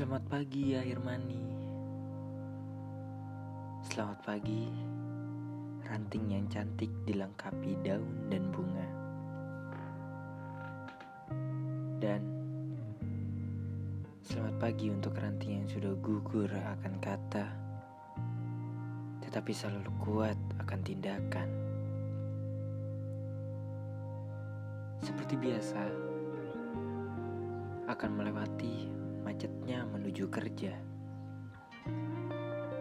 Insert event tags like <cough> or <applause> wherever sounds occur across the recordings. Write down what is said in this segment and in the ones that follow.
Selamat pagi air mani Selamat pagi Ranting yang cantik dilengkapi daun dan bunga. Dan Selamat pagi untuk ranting yang sudah gugur akan kata Tetapi selalu kuat akan tindakan. Seperti biasa Akan melewati macetnya menuju kerja.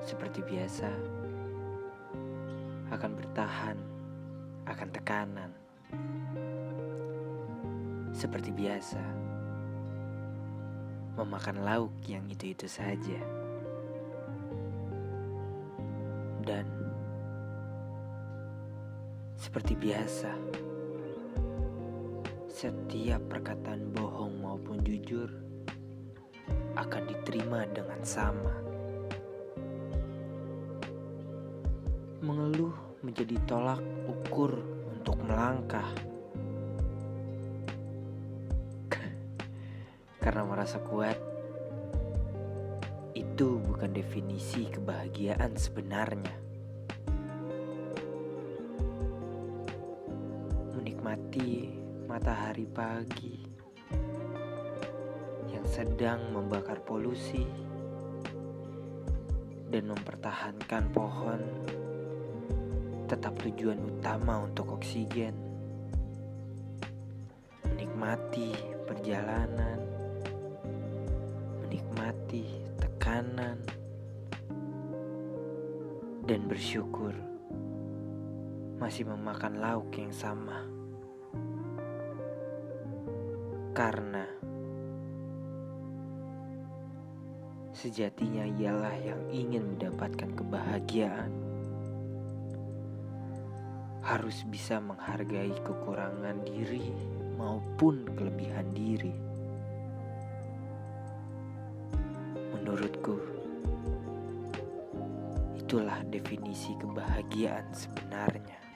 Seperti biasa, akan bertahan akan tekanan. Seperti biasa, memakan lauk yang itu-itu saja. Dan seperti biasa, setiap perkataan bohong maupun akan diterima dengan sama. Mengeluh menjadi tolak ukur untuk melangkah. <laughs> Karena merasa kuat, itu bukan definisi kebahagiaan sebenarnya. Menikmati matahari pagi yang sedang membakar polusi dan mempertahankan pohon tetap tujuan utama untuk oksigen. Menikmati perjalanan, menikmati tekanan, dan bersyukur masih memakan lauk yang sama. Karena sejatinya ialah yang ingin mendapatkan kebahagiaan. Harus bisa menghargai kekurangan diri maupun kelebihan diri. Menurutku, itulah definisi kebahagiaan sebenarnya.